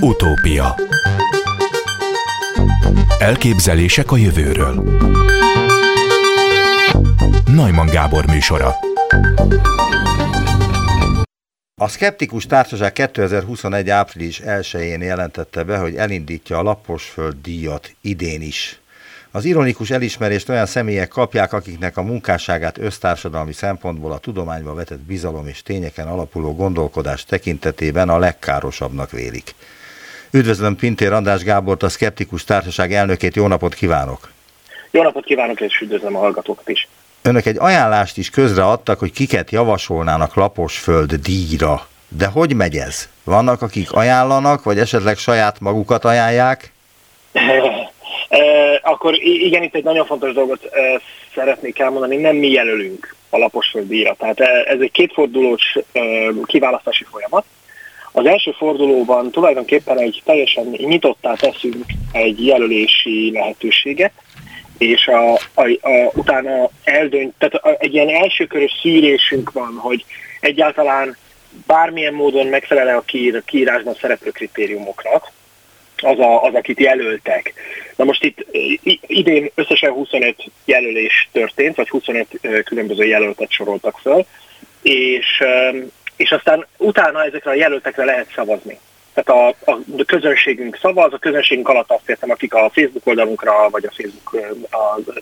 Utópia Elképzelések a jövőről Najman Gábor műsora a Skeptikus Társaság 2021. április 1-én jelentette be, hogy elindítja a Laposföld díjat idén is. Az ironikus elismerést olyan személyek kapják, akiknek a munkásságát össztársadalmi szempontból a tudományba vetett bizalom és tényeken alapuló gondolkodás tekintetében a legkárosabbnak vélik. Üdvözlöm Pintér András Gábort, a Skeptikus Társaság elnökét, jó napot kívánok! Jó napot kívánok, és üdvözlöm a hallgatókat is! Önök egy ajánlást is közreadtak, hogy kiket javasolnának Laposföld díjra. De hogy megy ez? Vannak, akik ajánlanak, vagy esetleg saját magukat ajánlják? Akkor igen, itt egy nagyon fontos dolgot szeretnék elmondani, nem mi jelölünk a Laposföld díjra. Tehát ez egy kétfordulós kiválasztási folyamat. Az első fordulóban tulajdonképpen egy teljesen nyitottá teszünk egy jelölési lehetőséget, és a, a, a, utána eldönt, tehát egy ilyen elsőkörös szűrésünk van, hogy egyáltalán bármilyen módon megfelel a kiír, kiírásban szereplő kritériumoknak, az, a, az, akit jelöltek. Na most itt idén összesen 25 jelölés történt, vagy 25 különböző jelöltet soroltak föl, és, és aztán utána ezekre a jelöltekre lehet szavazni tehát a, a közönségünk szavaz, a közönségünk alatt azt értem, akik a Facebook oldalunkra, vagy a Facebook az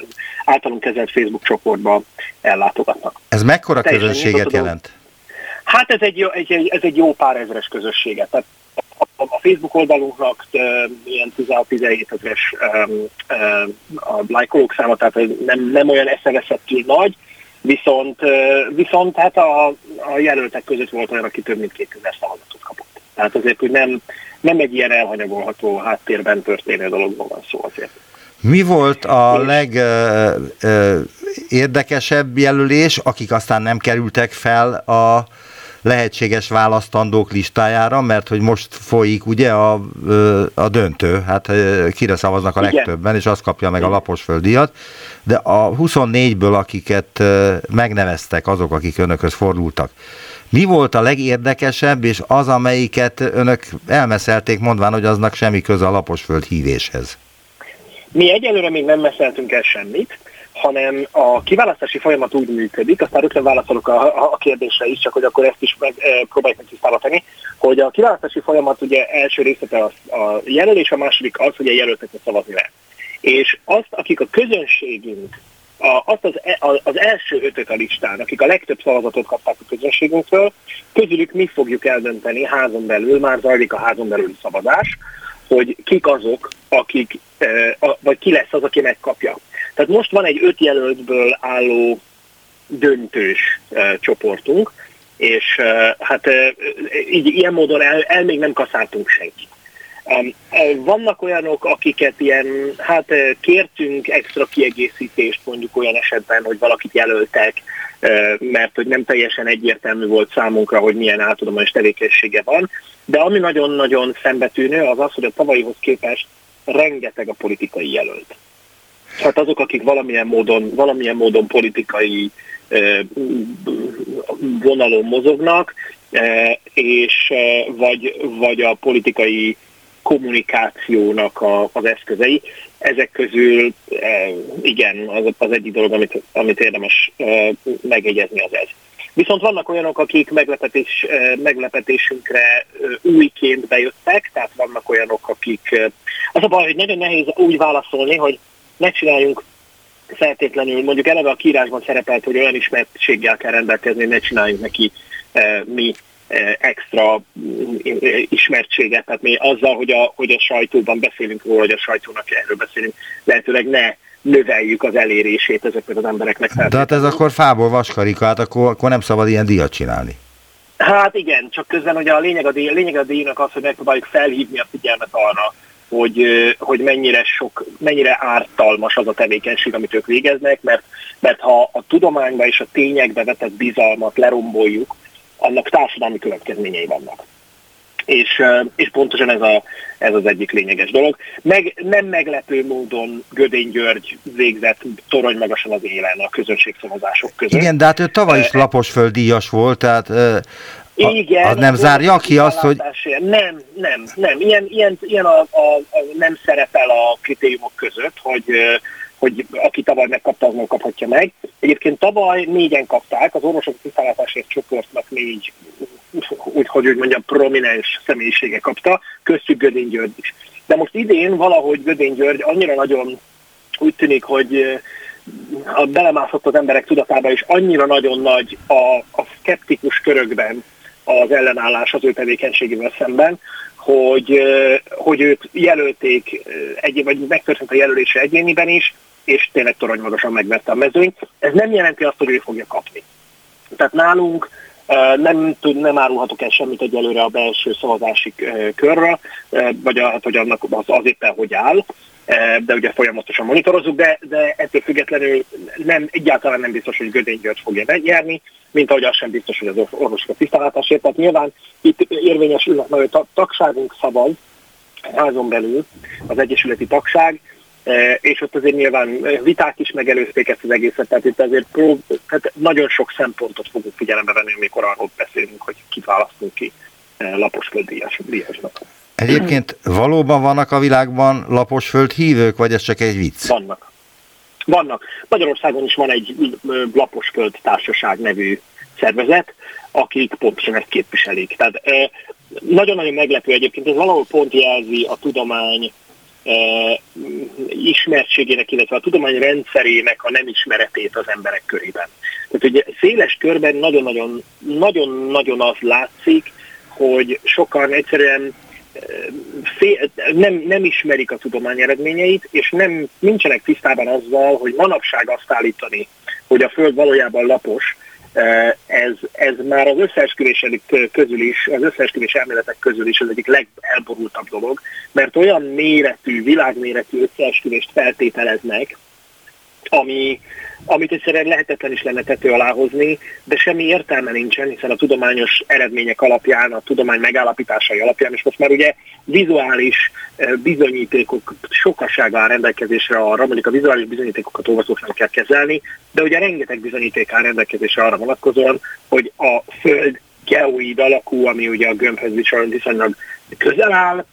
általunk kezelt Facebook csoportba ellátogatnak. Ez mekkora Teljesen közönséget jelent? Hát ez egy, egy, ez egy jó pár ezres közösséget. Tehát a Facebook oldalunknak ilyen 16-17 ezeres a lájkolók száma, tehát nem, nem olyan eszeveszettül nagy, viszont, viszont hát a, a jelöltek között volt olyan, aki több mint 2000 szavazatot kapott. Tehát azért, hogy nem, nem egy ilyen elhanyagolható háttérben történő dologban van szó azért. Mi volt a legérdekesebb jelölés, akik aztán nem kerültek fel a lehetséges választandók listájára, mert hogy most folyik ugye a, a döntő, hát kire szavaznak a legtöbben, Igen. és az kapja meg a laposföldiat, de a 24-ből, akiket megneveztek, azok, akik önökhöz fordultak, mi volt a legérdekesebb, és az, amelyiket önök elmeszelték, mondván, hogy aznak semmi köze a laposföld hívéshez? Mi egyelőre még nem meszeltünk el semmit, hanem a kiválasztási folyamat úgy működik, aztán rögtön válaszolok a, a kérdésre is, csak hogy akkor ezt is meg, e, próbáljuk meg tisztába tenni, hogy a kiválasztási folyamat ugye első részlete a, a jelölés, a második az, hogy a jelölteknek szavazni lehet. És azt, akik a közönségünk a, azt az, e, az első ötöt a listán, akik a legtöbb szavazatot kapták a közönségünktől, közülük mi fogjuk eldönteni házon belül, már zajlik a házon belüli szavazás, hogy kik azok, akik, e, vagy ki lesz az, aki megkapja. Tehát most van egy öt jelöltből álló döntős e, csoportunk, és hát így ilyen módon el, el még nem kaszáltunk senkit. Vannak olyanok, akiket ilyen, hát kértünk extra kiegészítést mondjuk olyan esetben, hogy valakit jelöltek, mert hogy nem teljesen egyértelmű volt számunkra, hogy milyen áltudományos tevékenysége van. De ami nagyon-nagyon szembetűnő, az az, hogy a tavalyihoz képest rengeteg a politikai jelölt. Hát azok, akik valamilyen módon, valamilyen módon politikai vonalon mozognak, és vagy, vagy a politikai kommunikációnak a, az eszközei. Ezek közül igen, az, az egyik dolog, amit, amit érdemes megegyezni az ez. Viszont vannak olyanok, akik meglepetés, meglepetésünkre újként bejöttek, tehát vannak olyanok, akik... Az a baj, hogy nagyon nehéz úgy válaszolni, hogy ne csináljunk feltétlenül, mondjuk eleve a kiírásban szerepelt, hogy olyan ismertséggel kell rendelkezni, ne csináljunk neki mi Eh, extra mm, ismertséget, tehát mi azzal, hogy a, hogy a sajtóban beszélünk róla, hogy a sajtónak erről beszélünk, lehetőleg ne növeljük az elérését ezeknek az embereknek. De hát ez akkor fából vaskarika, hát akkor, akkor nem szabad ilyen díjat csinálni. Hát igen, csak közben ugye a lényeg a, díj, a lényeg a díjnak az, hogy megpróbáljuk felhívni a figyelmet arra, hogy, hogy mennyire sok, mennyire ártalmas az a tevékenység, amit ők végeznek, mert, mert ha a tudományba és a tényekbe vetett bizalmat leromboljuk, annak társadalmi következményei vannak. És, és pontosan ez, a, ez az egyik lényeges dolog. Meg nem meglepő módon Gödény György végzett torony magasan az élen a közönségszavazások között. Igen, de hát ő tavaly is laposföldíjas volt, tehát a, Igen, az nem zárja ki azt, hogy... Nem, nem, nem. Ilyen, ilyen, ilyen a, a, a, nem szerepel a kritériumok között, hogy hogy aki tavaly megkapta, az nem kaphatja meg. Egyébként tavaly négyen kapták, az orvosok tisztálátásért csoportnak négy, úgy, hogy úgy mondjam, prominens személyisége kapta, köztük Gödény György is. De most idén valahogy Gödény György annyira nagyon úgy tűnik, hogy a belemászott az emberek tudatába, és annyira nagyon nagy a, a szkeptikus körökben az ellenállás az ő tevékenységével szemben, hogy, hogy őt jelölték, egy, vagy megtörtént a jelölése egyéniben is, és tényleg toronymagasan megvette a mezőnyt. Ez nem jelenti azt, hogy ő fogja kapni. Tehát nálunk nem, tud, nem árulhatok el semmit egyelőre a belső szavazási körre, vagy hát, hogy annak az, az éppen hogy áll, de ugye folyamatosan monitorozunk, de, de ettől függetlenül nem, egyáltalán nem biztos, hogy Gödény György fogja megnyerni, mint ahogy az sem biztos, hogy az orvosok a tisztálátásért. Tehát nyilván itt érvényesülnek majd a tagságunk szavaz, házon belül az egyesületi tagság, és ott azért nyilván viták is megelőzték ezt az egészet, tehát itt azért prób, tehát nagyon sok szempontot fogunk figyelembe venni, amikor arról beszélünk, hogy kit választunk ki laposföld díjasnak. Egyébként valóban vannak a világban laposföld hívők, vagy ez csak egy vicc? Vannak. Vannak. Magyarországon is van egy laposföld társaság nevű szervezet, akik pontosan ezt képviselik. Tehát nagyon-nagyon meglepő egyébként, ez valahol pont jelzi a tudomány ismertségének, illetve a tudomány rendszerének a nem ismeretét az emberek körében. Tehát ugye széles körben nagyon-nagyon az látszik, hogy sokan egyszerűen nem, nem ismerik a tudomány eredményeit, és nem, nincsenek tisztában azzal, hogy manapság azt állítani, hogy a Föld valójában lapos, ez, ez már az összeesküvések közül is, az összeesküvés elméletek közül is az egyik legelborultabb dolog, mert olyan méretű, világméretű összeesküvést feltételeznek, ami, amit egyszerűen lehetetlen is lenne tető alá hozni, de semmi értelme nincsen, hiszen a tudományos eredmények alapján, a tudomány megállapításai alapján, és most már ugye vizuális eh, bizonyítékok sokasága áll rendelkezésre arra, mondjuk a vizuális bizonyítékokat olvasóknak kell kezelni, de ugye rengeteg bizonyíték áll rendelkezésre arra vonatkozóan, hogy a Föld geoid alakú, ami ugye a gömbhöz viszonylag közel áll,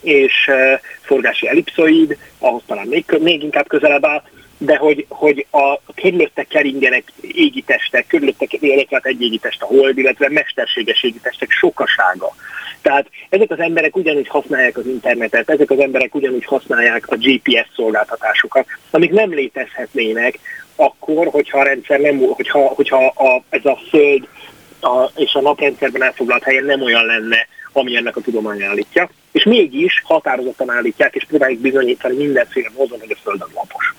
és eh, forgási ellipszoid, ahhoz talán még, még inkább közelebb áll, de hogy, hogy a körülötte keringenek égitestek, körülötte illetve egy égitest a hold, illetve mesterséges égitestek sokasága. Tehát ezek az emberek ugyanúgy használják az internetet, ezek az emberek ugyanúgy használják a GPS szolgáltatásokat, amik nem létezhetnének akkor, hogyha a rendszer nem, hogyha, hogyha a, ez a föld a, és a naprendszerben elfoglalt helyen nem olyan lenne, ami ennek a tudomány állítja, és mégis határozottan állítják, és próbáljuk bizonyítani mindenféle módon, hogy a Föld lapos.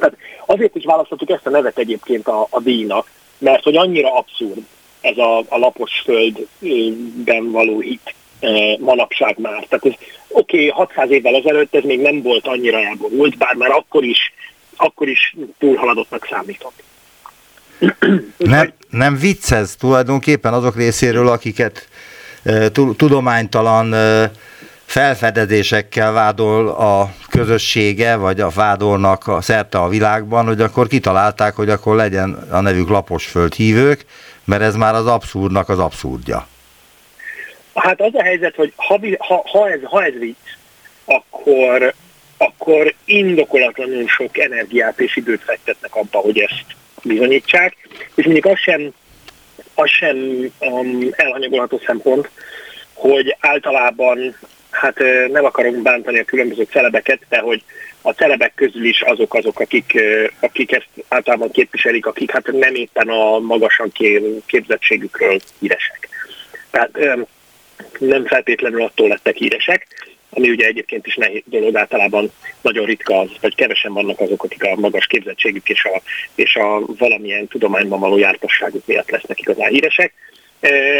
Tehát azért is választottuk ezt a nevet egyébként a, a díjnak, mert hogy annyira abszurd ez a, a lapos földben való hit e, manapság már. Tehát ez oké, okay, 600 évvel ezelőtt ez még nem volt annyira elborult, bár már akkor is, akkor is túlhaladottnak számított. Nem, nem vicc ez tulajdonképpen azok részéről, akiket e, tudománytalan e, felfedezésekkel vádol a közössége, vagy a vádolnak a szerte a világban, hogy akkor kitalálták, hogy akkor legyen a nevük laposföld hívők, mert ez már az abszurdnak az abszurdja. Hát az a helyzet, hogy ha, ha, ha, ez, ha ez vicc, akkor, akkor indokolatlanul sok energiát és időt fektetnek abba, hogy ezt bizonyítsák, és mondjuk az sem, az sem um, elhanyagolható szempont, hogy általában hát nem akarom bántani a különböző celebeket, de hogy a celebek közül is azok azok, akik, akik ezt általában képviselik, akik hát nem éppen a magasan képzettségükről híresek. Tehát nem feltétlenül attól lettek híresek, ami ugye egyébként is nehéz dolog, általában nagyon ritka az, vagy kevesen vannak azok, akik a magas képzettségük és a, és a valamilyen tudományban való jártasságuk miatt lesznek igazán híresek.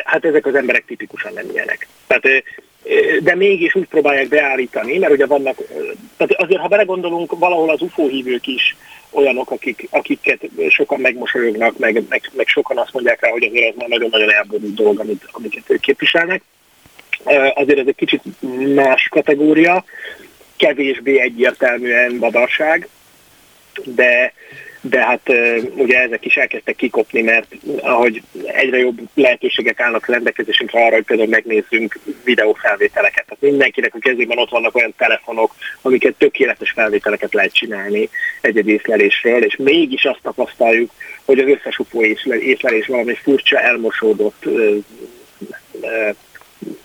Hát ezek az emberek tipikusan nem ilyenek. Tehát de mégis úgy próbálják beállítani, mert ugye vannak, tehát azért ha belegondolunk, valahol az UFO hívők is olyanok, akik, akiket sokan megmosolyognak, meg, meg, meg sokan azt mondják rá, hogy azért ez már nagyon-nagyon elborult dolog, amit, amiket ők képviselnek. azért ez egy kicsit más kategória, kevésbé egyértelműen badarság, de de hát ugye ezek is elkezdtek kikopni, mert ahogy egyre jobb lehetőségek állnak rendelkezésünkre arra, hogy például megnézzünk videófelvételeket. Tehát mindenkinek a kezében ott vannak olyan telefonok, amiket tökéletes felvételeket lehet csinálni egy észlelésről, és mégis azt tapasztaljuk, hogy az összes UFO észlelés valami furcsa, elmosódott,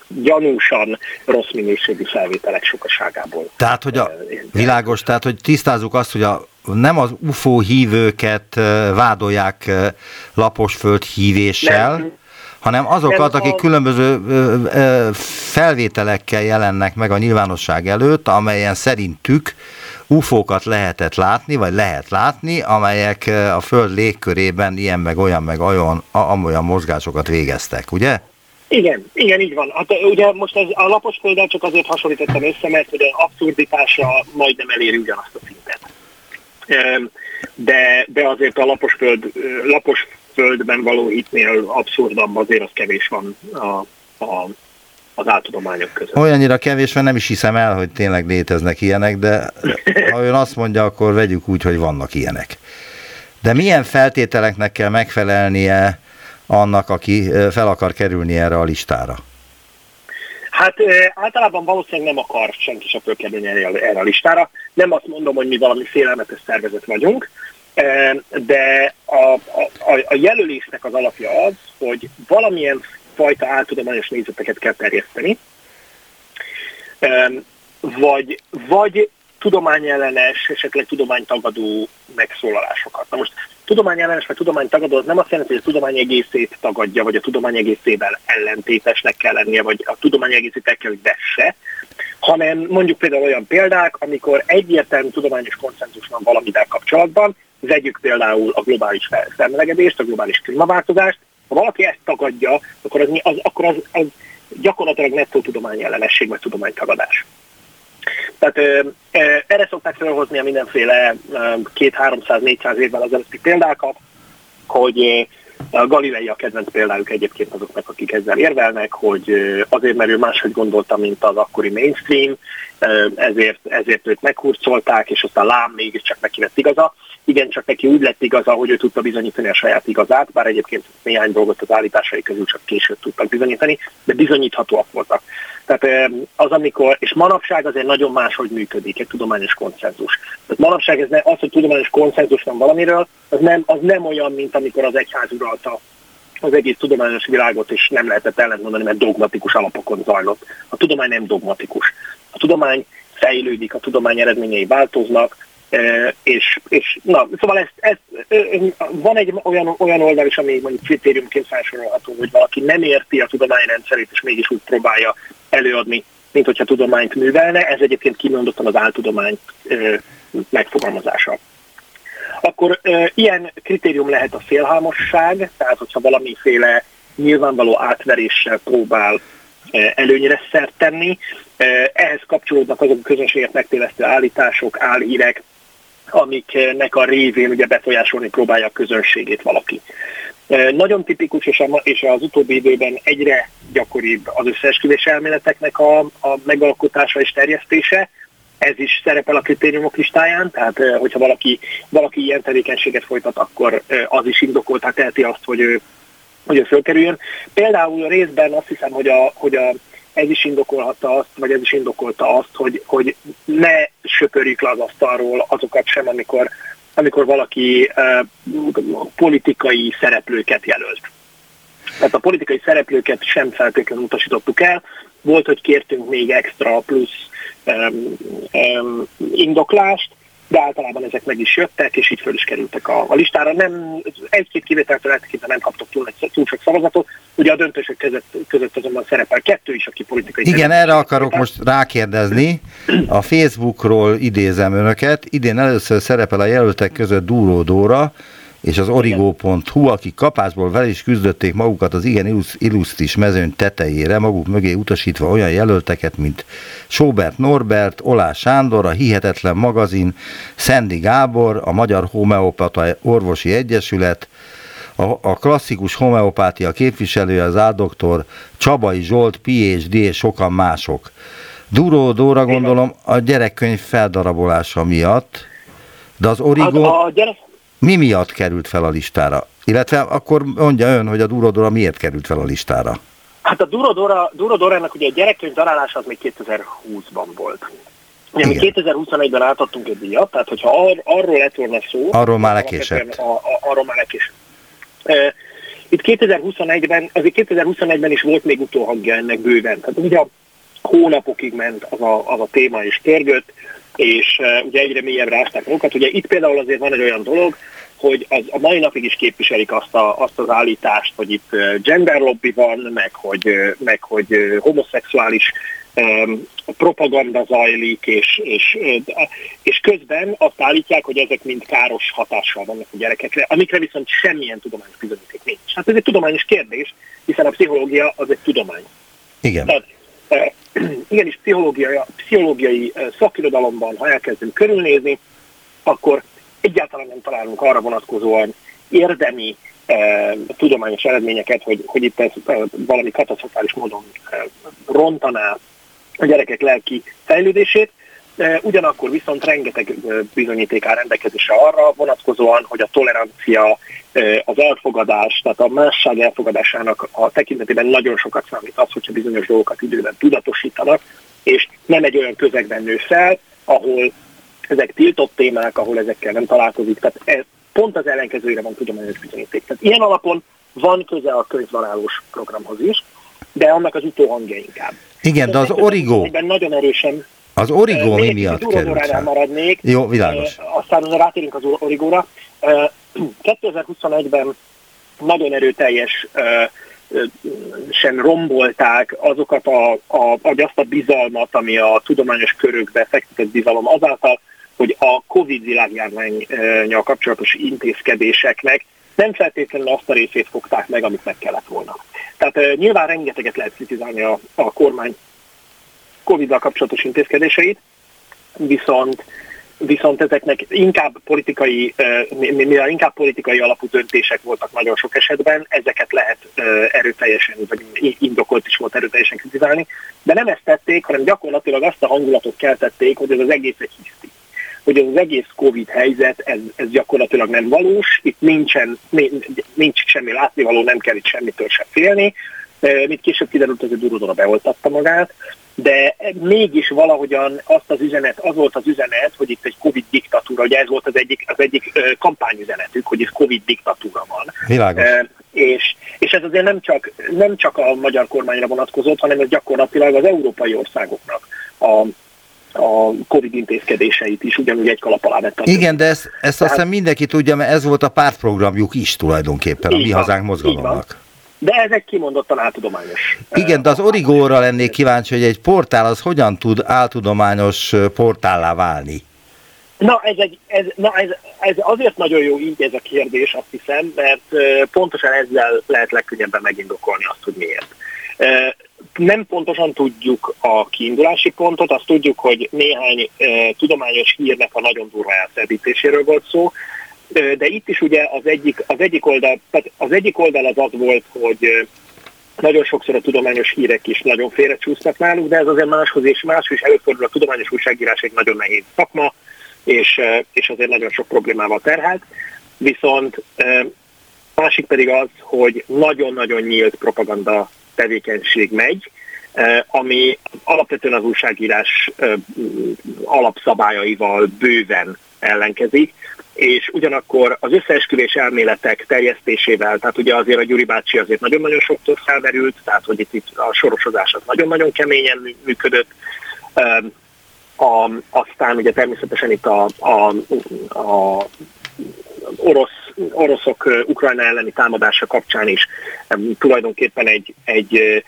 gyanúsan rossz minőségű felvételek sokaságából. Tehát, hogy a világos, tehát, hogy tisztázzuk azt, hogy a nem az UFO hívőket vádolják laposföld hívéssel, nem. hanem azokat, akik különböző felvételekkel jelennek meg a nyilvánosság előtt, amelyen szerintük UFO-kat lehetett látni, vagy lehet látni, amelyek a Föld légkörében ilyen meg olyan meg olyan, amolyan mozgásokat végeztek, ugye? Igen, igen, így van. Hát ugye most ez a lapos földdel csak azért hasonlítottam össze, mert hogy az abszurditása majdnem eléri ugyanazt a szintet de, de azért a lapos, föld, lapos földben való hitnél abszurdabb azért az kevés van a, a, az áltudományok között. Olyannyira kevés, mert nem is hiszem el, hogy tényleg léteznek ilyenek, de ha ön azt mondja, akkor vegyük úgy, hogy vannak ilyenek. De milyen feltételeknek kell megfelelnie annak, aki fel akar kerülni erre a listára? Hát általában valószínűleg nem akar senki sem fölkerülni erre, erre a listára. Nem azt mondom, hogy mi valami félelmetes szervezet vagyunk, de a, a, a jelölésnek az alapja az, hogy valamilyen fajta áltudományos nézeteket kell terjeszteni, vagy, vagy tudományellenes, esetleg tudománytagadó megszólalásokat. Na most tudományellenes vagy tudománytagadó az nem azt jelenti, hogy a tudomány egészét tagadja, vagy a tudomány egészével ellentétesnek kell lennie, vagy a tudomány egészét el kell, hogy vesse, hanem mondjuk például olyan példák, amikor egyértelmű tudományos konszenzus van valamivel kapcsolatban, vegyük például a globális felmelegedést, a globális klímaváltozást, ha valaki ezt tagadja, akkor az, az, akkor az, az gyakorlatilag nettó tudományellenesség, vagy tudománytagadás. Tehát erre szokták felhozni a mindenféle 2-300-400 évvel ezelőtti példákat, hogy a Galilei a kedvenc példájuk egyébként azoknak, akik ezzel érvelnek, hogy azért, mert ő máshogy gondolta, mint az akkori mainstream, ezért, ezért őt meghurcolták, és aztán lám mégiscsak neki lett igaza. Igen, csak neki úgy lett igaza, hogy ő tudta bizonyítani a saját igazát, bár egyébként néhány dolgot az állításai közül csak később tudtak bizonyítani, de bizonyíthatóak voltak. Tehát az, amikor, és manapság azért nagyon máshogy működik egy tudományos konszenzus. Tehát manapság ez ne, az, hogy tudományos konszenzus van valamiről, az nem, az nem olyan, mint amikor az egyház uralta az egész tudományos világot, és nem lehetett ellentmondani, mert dogmatikus alapokon zajlott. A tudomány nem dogmatikus. A tudomány fejlődik, a tudomány eredményei változnak, és, és na, szóval ez, ez, van egy olyan, olyan oldal is, ami mondjuk kritériumként felsorolható, hogy valaki nem érti a tudományrendszerét, és mégis úgy próbálja előadni, mint hogyha tudományt művelne. Ez egyébként kimondottan az áltudomány megfogalmazása. Akkor ilyen kritérium lehet a félhalmosság, tehát hogyha valamiféle nyilvánvaló átveréssel próbál előnyre szert tenni. Ehhez kapcsolódnak azok a közönséget megtévesztő állítások, álhírek, amiknek a révén ugye befolyásolni próbálja a közönségét valaki. Nagyon tipikus, és az utóbbi időben egyre gyakoribb az összeesküvés elméleteknek a, a megalkotása és terjesztése. Ez is szerepel a kritériumok listáján, tehát hogyha valaki, valaki ilyen tevékenységet folytat, akkor az is indokoltá teheti azt, hogy ő, hogy ő fölkerüljön. Például a részben azt hiszem, hogy a, hogy a ez is indokolhatta azt, vagy ez is indokolta azt, hogy, hogy ne söpörjük le az asztalról azokat sem, amikor, amikor valaki uh, politikai szereplőket jelölt. Tehát a politikai szereplőket sem feltétlenül utasítottuk el. Volt, hogy kértünk még extra plusz um, um, indoklást, de általában ezek meg is jöttek, és így föl is kerültek a, a listára. Nem, egy-két kivételtől eltekintve nem kaptok túl, egy, túl sok szavazatot. Ugye a döntősök között, között azonban szerepel kettő is, aki politikai... Igen, erre akarok szerepel. most rákérdezni. A Facebookról idézem önöket. Idén először szerepel a jelöltek között Dúró Dóra, és az origo.hu, akik kapásból vel is küzdötték magukat az igen illusztris mezőny tetejére, maguk mögé utasítva olyan jelölteket, mint Sobert Norbert, Olá Sándor, a Hihetetlen magazin, Szendi Gábor, a Magyar Homeopata Orvosi Egyesület, A, a klasszikus homeopátia képviselője az áldoktor Csabai Zsolt, PhD és sokan mások. Duró Dóra gondolom a gyerekkönyv feldarabolása miatt, de az Hát a gyerek, mi miatt került fel a listára? Illetve akkor mondja ön, hogy a Duró Dóra miért került fel a listára? hát a Durodora, Durodorának ugye a gyerekkönyv darálása az még 2020-ban volt. Ugye mi Igen. 2021-ben átadtunk egy díjat, tehát hogyha ar, arról lett volna szó... Arról már lekésett. A, a, arról már lekésett. E, Itt 2021-ben, azért 2021-ben is volt még utóhangja ennek bőven. Tehát ugye a hónapokig ment az a, az a téma és törgött, és ugye egyre mélyebbre ásták magukat. Ugye itt például azért van egy olyan dolog, hogy az, a mai napig is képviselik azt, a, azt az állítást, hogy itt gender lobby van, meg hogy, meg hogy homoszexuális um, propaganda zajlik, és, és, és közben azt állítják, hogy ezek mind káros hatással vannak a gyerekekre, amikre viszont semmilyen tudományos bizonyíték nincs. Hát ez egy tudományos kérdés, hiszen a pszichológia az egy tudomány. Igen. Tehát eh, igenis pszichológiai, pszichológiai eh, szakirodalomban, ha elkezdünk körülnézni, akkor egyáltalán nem találunk arra vonatkozóan érdemi eh, tudományos eredményeket, hogy, hogy itt ez eh, valami katasztrofális módon eh, rontaná a gyerekek lelki fejlődését. Eh, Ugyanakkor viszont rengeteg eh, bizonyíték áll rendelkezésre arra vonatkozóan, hogy a tolerancia, eh, az elfogadás, tehát a másság elfogadásának a tekintetében nagyon sokat számít az, hogyha bizonyos dolgokat időben tudatosítanak, és nem egy olyan közegben nő fel, ahol ezek tiltott témák, ahol ezekkel nem találkozik. Tehát ez pont az ellenkezőjére van tudományos bizonyíték. Tehát ilyen alapon van köze a könyvvonálós programhoz is, de annak az utóhangja inkább. Igen, de az Ebben nagyon erősen az Origo még mi miatt került fel? maradnék. Jó, világos. Aztán azon rátérünk az Origóra. Eh, 2021-ben nagyon erőteljes sem rombolták azokat a, a, vagy azt a bizalmat, ami a tudományos körökbe fektetett bizalom azáltal, hogy a Covid világjárványjal kapcsolatos intézkedéseknek nem feltétlenül azt a részét fogták meg, amit meg kellett volna. Tehát eh, nyilván rengeteget lehet kritizálni a, a kormány Covid-dal kapcsolatos intézkedéseit, viszont viszont ezeknek inkább politikai, mi- mi- mivel inkább politikai alapú döntések voltak nagyon sok esetben, ezeket lehet eh, erőteljesen, vagy indokolt is volt erőteljesen kritizálni, de nem ezt tették, hanem gyakorlatilag azt a hangulatot keltették, hogy ez az egész egy hiszti. Hogy az egész Covid helyzet, ez, ez gyakorlatilag nem valós, itt nincsen, ni- nincs semmi látnivaló, nem kell itt semmitől sem félni, Mint később kiderült, hogy a Durodora beoltatta magát, de mégis valahogyan azt az üzenet, az volt az üzenet, hogy itt egy Covid diktatúra, ugye ez volt az egyik, az egyik kampányüzenetük, hogy itt Covid diktatúra van. Világos. E, és, és ez azért nem csak, nem csak a magyar kormányra vonatkozott, hanem ez gyakorlatilag az európai országoknak a, a Covid intézkedéseit is ugyanúgy egy kalap alá vett. Igen, de ezt, ezt azt hiszem mindenki tudja, mert ez volt a pártprogramjuk is tulajdonképpen, a Mi Hazánk mozgalomnak. De ez egy kimondottan áltudományos. Igen, de az Origóra lennék kíváncsi, hogy egy portál az hogyan tud áltudományos ö, portállá válni. Na, ez, egy, ez, na ez, ez azért nagyon jó így ez a kérdés, azt hiszem, mert ö, pontosan ezzel lehet legkönnyebben megindokolni azt, hogy miért. Nem pontosan tudjuk a kiindulási pontot, azt tudjuk, hogy néhány tudományos hírnek a nagyon durva elszerdítéséről volt szó, de itt is ugye az egyik, az egyik oldal, tehát az egyik oldal az az volt, hogy nagyon sokszor a tudományos hírek is nagyon félrecsúsznak náluk, de ez azért máshoz és más is előfordul. A tudományos újságírás egy nagyon nehéz szakma, és, és azért nagyon sok problémával terhelt. Viszont másik pedig az, hogy nagyon-nagyon nyílt propaganda tevékenység megy, ami alapvetően az újságírás alapszabályaival bőven ellenkezik, és ugyanakkor az összeesküvés elméletek terjesztésével, tehát ugye azért a Gyuri bácsi azért nagyon-nagyon sokszor felmerült, tehát hogy itt, itt a sorosozás az nagyon-nagyon keményen mű- működött, a, aztán ugye természetesen itt a, a, a orosz, oroszok Ukrajna elleni támadása kapcsán is tulajdonképpen egy, egy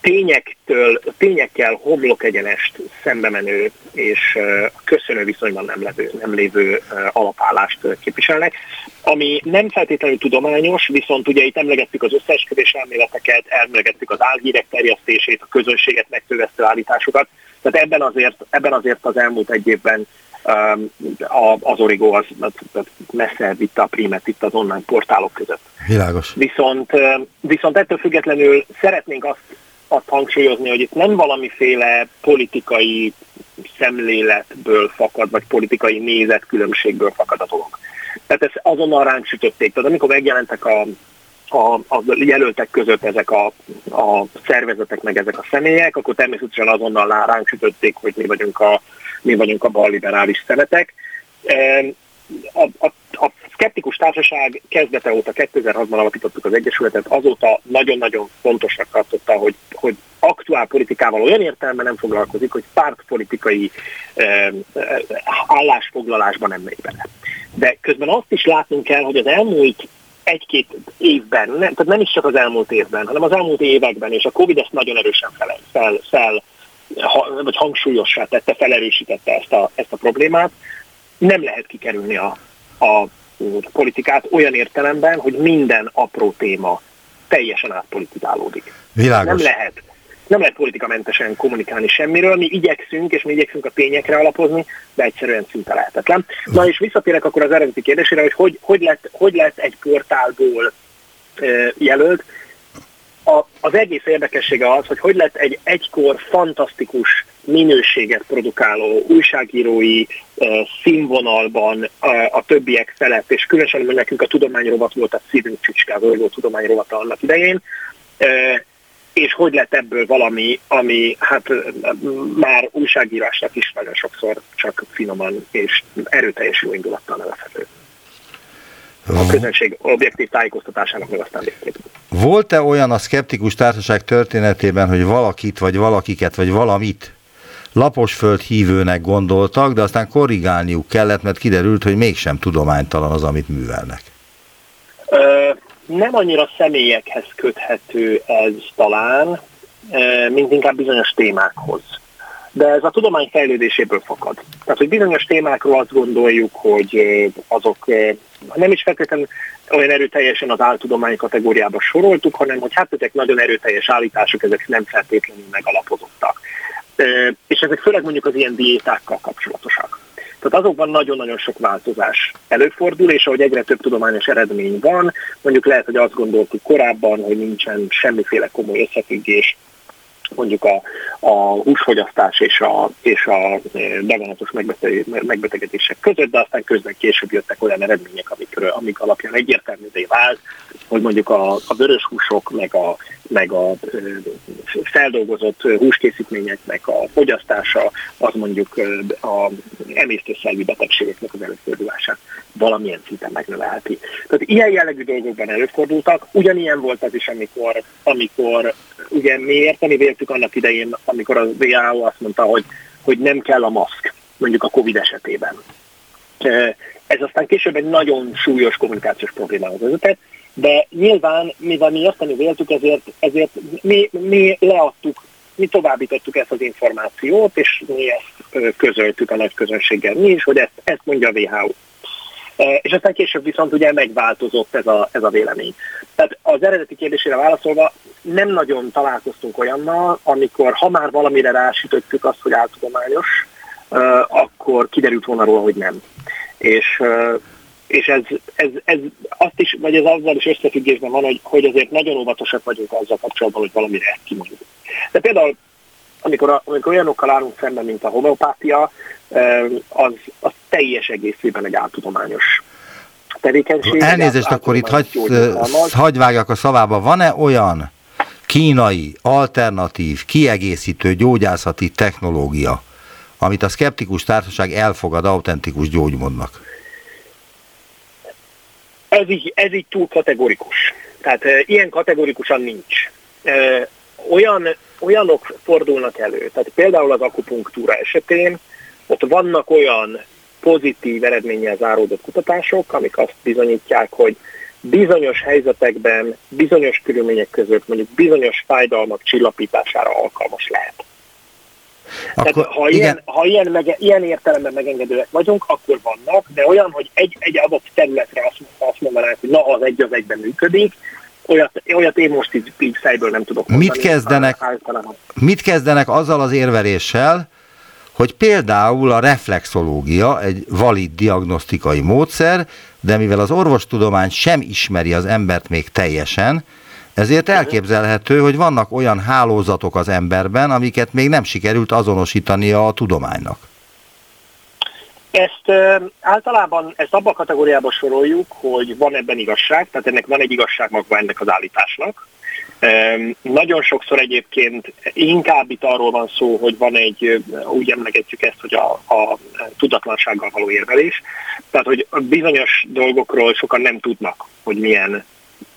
tényektől, tényekkel homlok egyenest szembe menő és köszönő viszonyban nem, levő, nem lévő alapállást képviselnek, ami nem feltétlenül tudományos, viszont ugye itt emlegettük az összeesküvés elméleteket, emlegettük az álhírek terjesztését, a közönséget megtövesztő állításokat, tehát ebben azért, ebben azért az elmúlt egy évben az Origo az, az, messze vitte a primet itt az online portálok között. Világos. Viszont, viszont ettől függetlenül szeretnénk azt, azt hangsúlyozni, hogy itt nem valamiféle politikai szemléletből fakad, vagy politikai nézetkülönbségből fakad a dolog. Tehát ezt azonnal ránk sütötték. Tehát amikor megjelentek a, a, a jelöltek között ezek a, a szervezetek, meg ezek a személyek, akkor természetesen azonnal ránk sütötték, hogy mi vagyunk a, mi vagyunk a balliberális szemetek. A, a, a szkeptikus társaság kezdete óta, 2006-ban alapítottuk az Egyesületet, azóta nagyon-nagyon fontosnak tartotta, hogy, hogy aktuál politikával olyan értelemben nem foglalkozik, hogy pártpolitikai eh, állásfoglalásban nem megy bele. De közben azt is látnunk kell, hogy az elmúlt egy-két évben, nem, tehát nem is csak az elmúlt évben, hanem az elmúlt években, és a Covid ezt nagyon erősen fel, fel, fel ha, vagy hangsúlyossá tette, felerősítette ezt a, ezt a problémát, nem lehet kikerülni a, a politikát olyan értelemben, hogy minden apró téma teljesen átpolitizálódik. Világos. Nem lehet nem lehet politikamentesen kommunikálni semmiről, mi igyekszünk, és mi igyekszünk a tényekre alapozni, de egyszerűen szinte lehetetlen. Na és visszatérek akkor az eredeti kérdésére, hogy hogy, hogy, lett, hogy lett egy portálból jelölt. A, az egész érdekessége az, hogy hogy lett egy egykor fantasztikus minőséget produkáló újságírói színvonalban a többiek felett, és különösen nekünk a tudományrovat volt a szívünk csücskázó, volt tudományrovata annak idején, és hogy lett ebből valami, ami hát már újságírásnak is nagyon sokszor csak finoman és erőteljes jó indulattal nevezhető. A közönség objektív tájékoztatásának meg aztán végképp. Volt-e olyan a szkeptikus társaság történetében, hogy valakit, vagy valakiket, vagy valamit laposföld hívőnek gondoltak, de aztán korrigálniuk kellett, mert kiderült, hogy mégsem tudománytalan az, amit művelnek? Ö, nem annyira személyekhez köthető ez talán, mint inkább bizonyos témákhoz. De ez a tudomány fejlődéséből fakad. Tehát, hogy bizonyos témákról azt gondoljuk, hogy azok nem is feltétlenül olyan erőteljesen az áltudomány kategóriába soroltuk, hanem hogy hát ezek nagyon erőteljes állítások, ezek nem feltétlenül megalapozottak. És ezek főleg mondjuk az ilyen diétákkal kapcsolatosak. Tehát azokban nagyon-nagyon sok változás előfordul, és ahogy egyre több tudományos eredmény van, mondjuk lehet, hogy azt gondoltuk korábban, hogy nincsen semmiféle komoly összefüggés mondjuk a, a húsfogyasztás és a, és a daganatos megbetegedések között, de aztán közben később jöttek olyan eredmények, amikről, amik alapján egyértelművé vált, hogy mondjuk a, a vörös húsok, meg a, meg a feldolgozott húskészítményeknek a fogyasztása, az mondjuk a emésztőszervi betegségeknek az előfordulását valamilyen szinten megnövelheti. Tehát ilyen jellegű dolgokban előfordultak, ugyanilyen volt az is, amikor, amikor ugye mi érteni véltük annak idején, amikor a WHO azt mondta, hogy, hogy nem kell a maszk, mondjuk a Covid esetében. Ez aztán később egy nagyon súlyos kommunikációs problémához vezetett, de nyilván, mivel mi érteni véltük, ezért, ezért mi, mi leadtuk, mi továbbítottuk ezt az információt, és mi ezt közöltük a nagy közönséggel mi is, hogy ezt, ezt mondja a WHO. És aztán később viszont ugye megváltozott ez a, ez a vélemény. Tehát az eredeti kérdésére válaszolva nem nagyon találkoztunk olyannal, amikor ha már valamire rásütöttük azt, hogy áltudományos, akkor kiderült volna róla, hogy nem. És és ez, ez, ez azt is, vagy ez azzal is összefüggésben van, hogy, hogy azért nagyon óvatosak vagyunk azzal kapcsolatban, hogy valamire kimondjuk. De például, amikor, a, amikor olyanokkal állunk szemben, mint a homeopátia, az, az teljes egészében egy áltudományos tevékenység. Elnézést, akkor itt hagy, hagy vágjak a szavába. Van-e olyan kínai, alternatív, kiegészítő gyógyászati technológia, amit a szkeptikus társaság elfogad autentikus gyógymódnak? Ez így, ez így túl kategorikus. Tehát e, ilyen kategorikusan nincs. E, olyan, olyanok fordulnak elő, tehát például az akupunktúra esetén, ott vannak olyan pozitív eredménnyel záródott kutatások, amik azt bizonyítják, hogy bizonyos helyzetekben, bizonyos körülmények között mondjuk bizonyos fájdalmak csillapítására alkalmas lehet. Akkor, Tehát, ha, igen. ilyen, ha ilyen, mege, ilyen értelemben megengedőek vagyunk, akkor vannak, de olyan, hogy egy, egy adott területre azt, azt mondanánk, hogy na, az egy az egyben működik, olyat, olyat én most így, így fejből nem tudok mondani. Mit kezdenek, mit kezdenek azzal az érveléssel, hogy például a reflexológia egy valid diagnosztikai módszer, de mivel az orvostudomány sem ismeri az embert még teljesen, ezért elképzelhető, hogy vannak olyan hálózatok az emberben, amiket még nem sikerült azonosítania a tudománynak. Ezt általában ezt abba a kategóriába soroljuk, hogy van ebben igazság, tehát ennek van egy igazság maga ennek az állításnak. Nagyon sokszor egyébként inkább itt arról van szó, hogy van egy, úgy emlegetjük ezt, hogy a, a tudatlansággal való érvelés. Tehát, hogy bizonyos dolgokról sokan nem tudnak, hogy milyen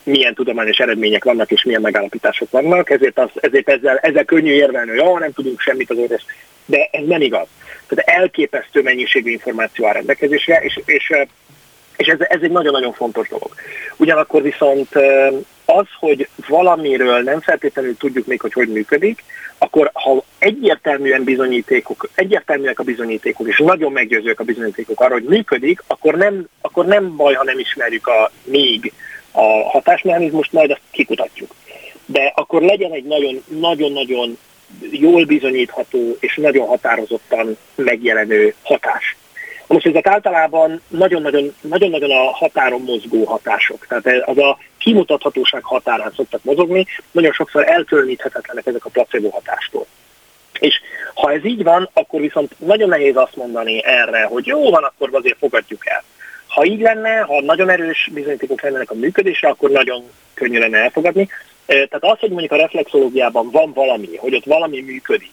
milyen tudományos eredmények vannak és milyen megállapítások vannak, ezért, az, ezért ezzel, ezzel könnyű érvelni, hogy oh, nem tudunk semmit az orvos. De ez nem igaz. Tehát elképesztő mennyiségű információ áll rendelkezésre, és, és, és ez, ez egy nagyon-nagyon fontos dolog. Ugyanakkor viszont az, hogy valamiről nem feltétlenül tudjuk még, hogy hogy működik, akkor ha egyértelműen bizonyítékok, egyértelműek a bizonyítékok, és nagyon meggyőzőek a bizonyítékok arra, hogy működik, akkor nem, akkor nem baj, ha nem ismerjük a még a hatásmechanizmust, majd azt kikutatjuk. De akkor legyen egy nagyon-nagyon jól bizonyítható és nagyon határozottan megjelenő hatás. Most ezek általában nagyon-nagyon a határon mozgó hatások. Tehát az a kimutathatóság határán szoktak mozogni, nagyon sokszor elkülöníthetetlenek ezek a placebo hatástól. És ha ez így van, akkor viszont nagyon nehéz azt mondani erre, hogy jó van, akkor azért fogadjuk el. Ha így lenne, ha nagyon erős bizonyítékok lennének a működésre, akkor nagyon könnyű lenne elfogadni. Tehát az, hogy mondjuk a reflexológiában van valami, hogy ott valami működik,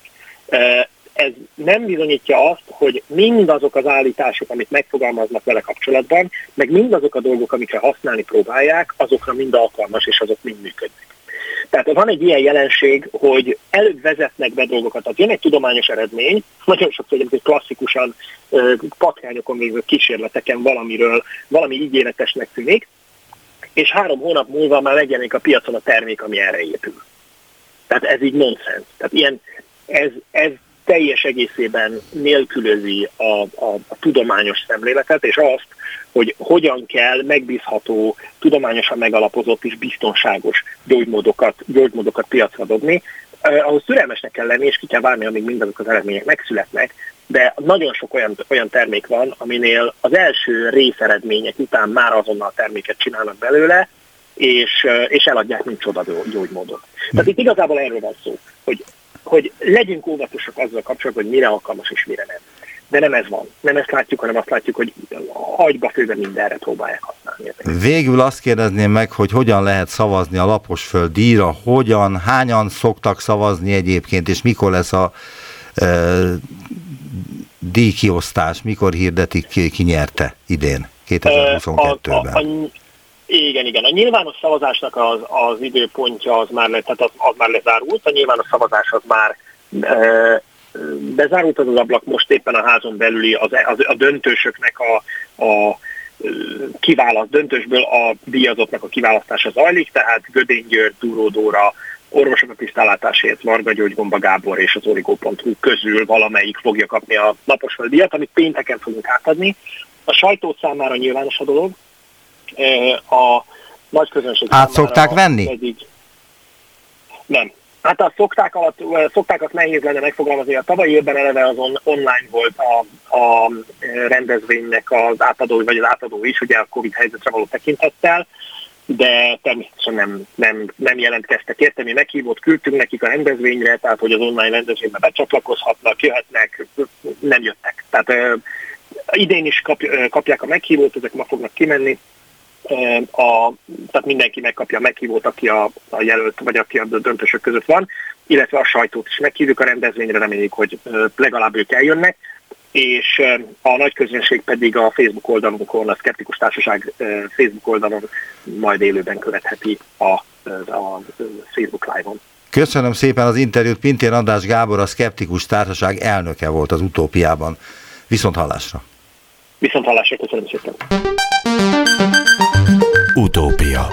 ez nem bizonyítja azt, hogy mindazok az állítások, amit megfogalmaznak vele kapcsolatban, meg mindazok a dolgok, amikre használni próbálják, azokra mind alkalmas, és azok mind működnek. Tehát van egy ilyen jelenség, hogy előbb vezetnek be dolgokat. Tehát jön egy tudományos eredmény, nagyon sokszor egyébként klasszikusan patkányokon végző kísérleteken valamiről, valami ígéretesnek tűnik, és három hónap múlva már megjelenik a piacon a termék, ami erre épül. Tehát ez így nonsens. Tehát ilyen, ez, ez teljes egészében nélkülözi a, a, a tudományos szemléletet, és azt, hogy hogyan kell megbízható, tudományosan megalapozott és biztonságos gyógymódokat, gyógymódokat piacra dobni. Eh, ahhoz türelmesnek kell lenni, és ki kell várni, amíg mindazok az eredmények megszületnek, de nagyon sok olyan, olyan termék van, aminél az első részeredmények után már azonnal terméket csinálnak belőle, és, és eladják, mint csoda gyógymódot. Tehát itt igazából erről van szó, hogy, hogy legyünk óvatosak azzal kapcsolatban, hogy mire alkalmas és mire nem. De nem ez van. Nem ezt látjuk, hanem azt látjuk, hogy agyba főben mindenre próbálják használni. Végül azt kérdezném meg, hogy hogyan lehet szavazni a Laposföld díjra, hogyan, hányan szoktak szavazni egyébként, és mikor lesz a e, díjkiosztás, mikor hirdetik ki, ki nyerte idén, 2022-ben? Igen, igen. A nyilvános szavazásnak az, az időpontja az már, le, tehát az, az már lezárult, a nyilvános szavazás az már e, bezárult az az ablak, most éppen a házon belüli az, az, a döntősöknek a, a kiválaszt, döntősből a díjazottnak a kiválasztása zajlik, tehát Gödény György, Túró Dóra, orvosok a tisztálátásért, Varga György, Gábor és az Origo.hu közül valamelyik fogja kapni a napos díjat, amit pénteken fogunk átadni. A sajtó számára nyilvános a dolog, a nagy közönség Át szokták venni? Pedig nem. Hát a szokták alatt, szoktákat nehéz lenne megfogalmazni. A tavalyi évben eleve az on, online volt a, a rendezvénynek az átadó, vagy az átadó is, ugye a Covid helyzetre való tekintettel, de természetesen nem, nem, nem jelentkeztek érte. Mi meghívót küldtünk nekik a rendezvényre, tehát hogy az online rendezvénybe becsatlakozhatnak, jöhetnek, nem jöttek. Tehát uh, idén is kap, uh, kapják a meghívót, ezek ma fognak kimenni, a, tehát mindenki megkapja a meghívót, aki a, a jelölt, vagy aki a döntősök között van, illetve a sajtót is meghívjuk a rendezvényre, reméljük, hogy legalább ők eljönnek, és a nagy közönség pedig a Facebook oldalunkon, a Skeptikus Társaság Facebook oldalon majd élőben követheti a, a Facebook Live-on. Köszönöm szépen az interjút. Pintér András Gábor, a Skeptikus Társaság elnöke volt az utópiában. Viszont hallásra! Viszont hallásra, köszönöm szépen! Utópia